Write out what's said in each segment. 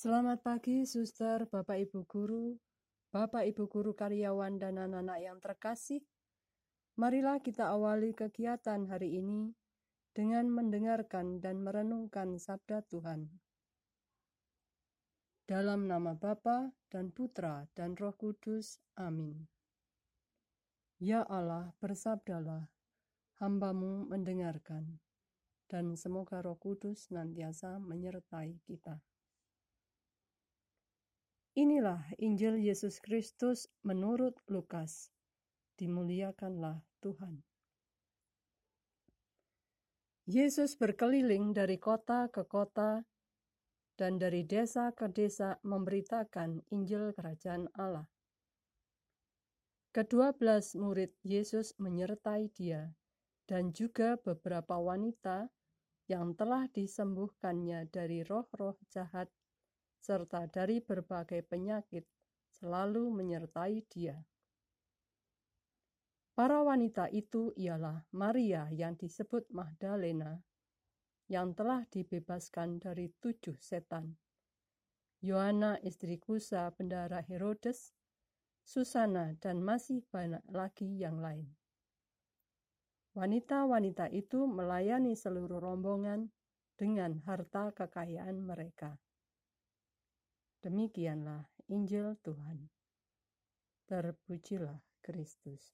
Selamat pagi, suster, Bapak Ibu Guru, Bapak Ibu Guru karyawan, dan anak-anak yang terkasih. Marilah kita awali kegiatan hari ini dengan mendengarkan dan merenungkan sabda Tuhan. Dalam nama Bapa dan Putra dan Roh Kudus. Amin. Ya Allah, bersabdalah, hambamu mendengarkan, dan semoga Roh Kudus nantiasa menyertai kita. Inilah Injil Yesus Kristus menurut Lukas. Dimuliakanlah Tuhan. Yesus berkeliling dari kota ke kota dan dari desa ke desa memberitakan Injil Kerajaan Allah. Kedua belas murid Yesus menyertai dia dan juga beberapa wanita yang telah disembuhkannya dari roh-roh jahat serta dari berbagai penyakit selalu menyertai dia. Para wanita itu ialah Maria yang disebut Magdalena, yang telah dibebaskan dari tujuh setan, Yohana istri Kusa bendara Herodes, Susana, dan masih banyak lagi yang lain. Wanita-wanita itu melayani seluruh rombongan dengan harta kekayaan mereka. Demikianlah Injil Tuhan. Terpujilah Kristus.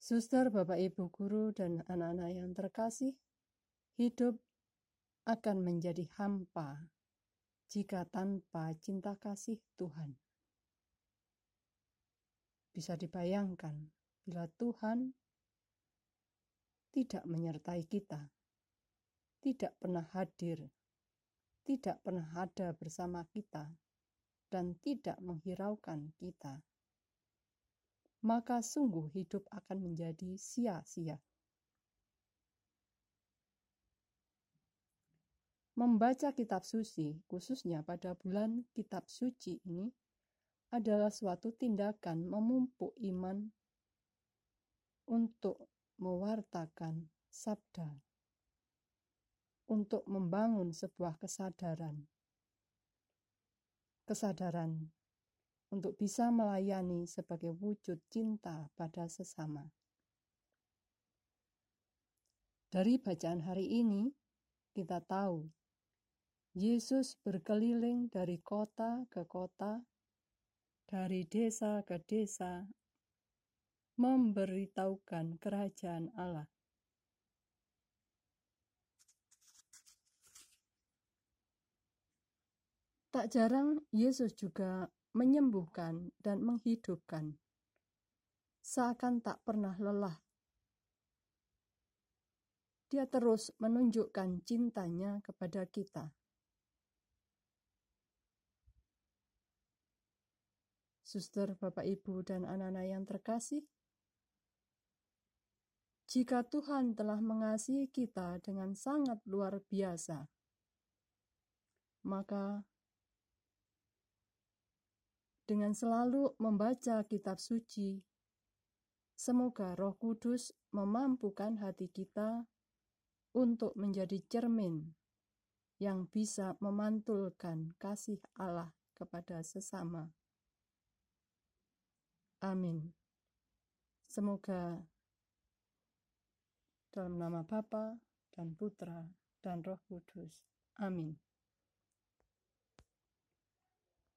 Suster, Bapak, Ibu, Guru, dan anak-anak yang terkasih, hidup akan menjadi hampa jika tanpa cinta kasih Tuhan. Bisa dibayangkan bila Tuhan tidak menyertai kita, tidak pernah hadir tidak pernah ada bersama kita dan tidak menghiraukan kita, maka sungguh hidup akan menjadi sia-sia. Membaca kitab suci, khususnya pada bulan kitab suci ini, adalah suatu tindakan memupuk iman untuk mewartakan sabda untuk membangun sebuah kesadaran. Kesadaran untuk bisa melayani sebagai wujud cinta pada sesama. Dari bacaan hari ini, kita tahu Yesus berkeliling dari kota ke kota, dari desa ke desa, memberitahukan kerajaan Allah. Tak jarang Yesus juga menyembuhkan dan menghidupkan, seakan tak pernah lelah. Dia terus menunjukkan cintanya kepada kita. Suster, Bapak, Ibu, dan anak-anak yang terkasih, jika Tuhan telah mengasihi kita dengan sangat luar biasa, maka dengan selalu membaca kitab suci. Semoga Roh Kudus memampukan hati kita untuk menjadi cermin yang bisa memantulkan kasih Allah kepada sesama. Amin. Semoga dalam nama Bapa dan Putra dan Roh Kudus. Amin.